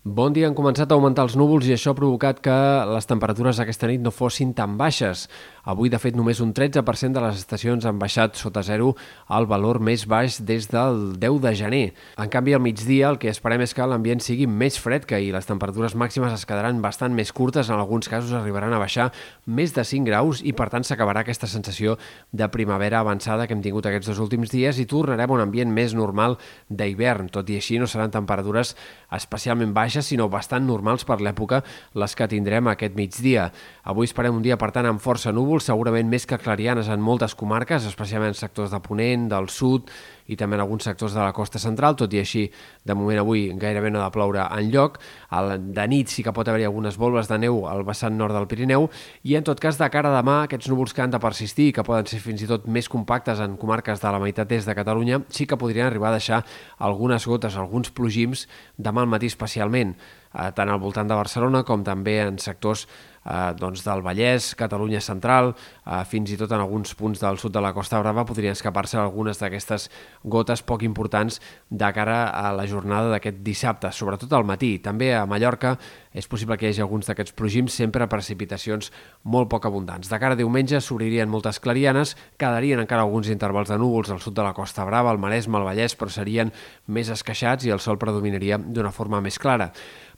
Bon dia, han començat a augmentar els núvols i això ha provocat que les temperatures aquesta nit no fossin tan baixes. Avui, de fet, només un 13% de les estacions han baixat sota zero al valor més baix des del 10 de gener. En canvi, al migdia el que esperem és que l'ambient sigui més fred que ahir. Les temperatures màximes es quedaran bastant més curtes, en alguns casos arribaran a baixar més de 5 graus i, per tant, s'acabarà aquesta sensació de primavera avançada que hem tingut aquests dos últims dies i tornarem a un ambient més normal d'hivern. Tot i així, no seran temperatures especialment baixes sinó bastant normals per l'època les que tindrem aquest migdia. Avui esperem un dia, per tant, amb força núvols, segurament més que clarianes en moltes comarques, especialment en sectors de Ponent, del sud i també en alguns sectors de la costa central, tot i així, de moment avui gairebé no ha de ploure en lloc. De nit sí que pot haver-hi algunes volves de neu al vessant nord del Pirineu i, en tot cas, de cara a demà, aquests núvols que han de persistir i que poden ser fins i tot més compactes en comarques de la meitat est de Catalunya, sí que podrien arribar a deixar algunes gotes, alguns plogims demà al matí especialment eh, tant al voltant de Barcelona com també en sectors eh, doncs del Vallès, Catalunya central, eh, fins i tot en alguns punts del sud de la Costa Brava podrien escapar-se algunes d'aquestes gotes poc importants de cara a la jornada d'aquest dissabte, sobretot al matí. També a Mallorca és possible que hi hagi alguns d'aquests plogims, sempre precipitacions molt poc abundants. De cara a diumenge s'obririen moltes clarianes, quedarien encara alguns intervals de núvols al sud de la Costa Brava, al Maresme, al Vallès, però serien més esqueixats i el sol predominaria d'una forma més clara.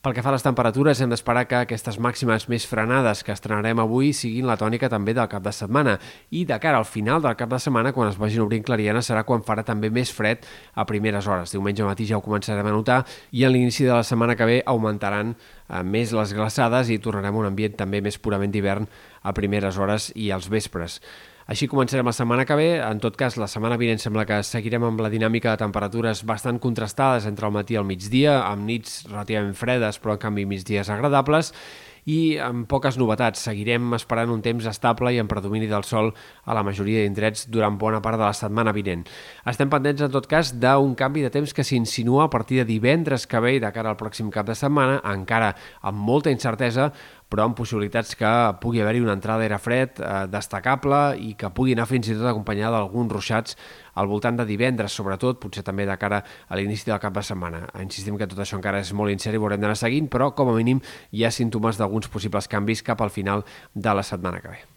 Pel que fa a les temperatures, hem d'esperar que aquestes màximes més frenades que estrenarem avui siguin la tònica també del cap de setmana. I de cara al final del cap de setmana, quan es vagin obrint clarianes, serà quan farà també més fred a primeres hores. Diumenge matí ja ho començarem a notar i a l'inici de la setmana que ve augmentaran eh, més les glaçades i tornarem a un ambient també més purament d'hivern a primeres hores i als vespres. Així començarem la setmana que ve. En tot cas, la setmana vinent sembla que seguirem amb la dinàmica de temperatures bastant contrastades entre el matí i el migdia, amb nits relativament fredes, però en canvi migdies agradables, i amb poques novetats. Seguirem esperant un temps estable i en predomini del sol a la majoria d'indrets durant bona part de la setmana vinent. Estem pendents, en tot cas, d'un canvi de temps que s'insinua a partir de divendres que ve i de cara al pròxim cap de setmana, encara amb molta incertesa, però amb possibilitats que pugui haver-hi una entrada d'aire fred eh, destacable i que pugui anar fins i tot acompanyada d'alguns ruixats al voltant de divendres, sobretot, potser també de cara a l'inici del cap de setmana. Insistim que tot això encara és molt incert i ho haurem d'anar seguint, però com a mínim hi ha símptomes d'alguns possibles canvis cap al final de la setmana que ve.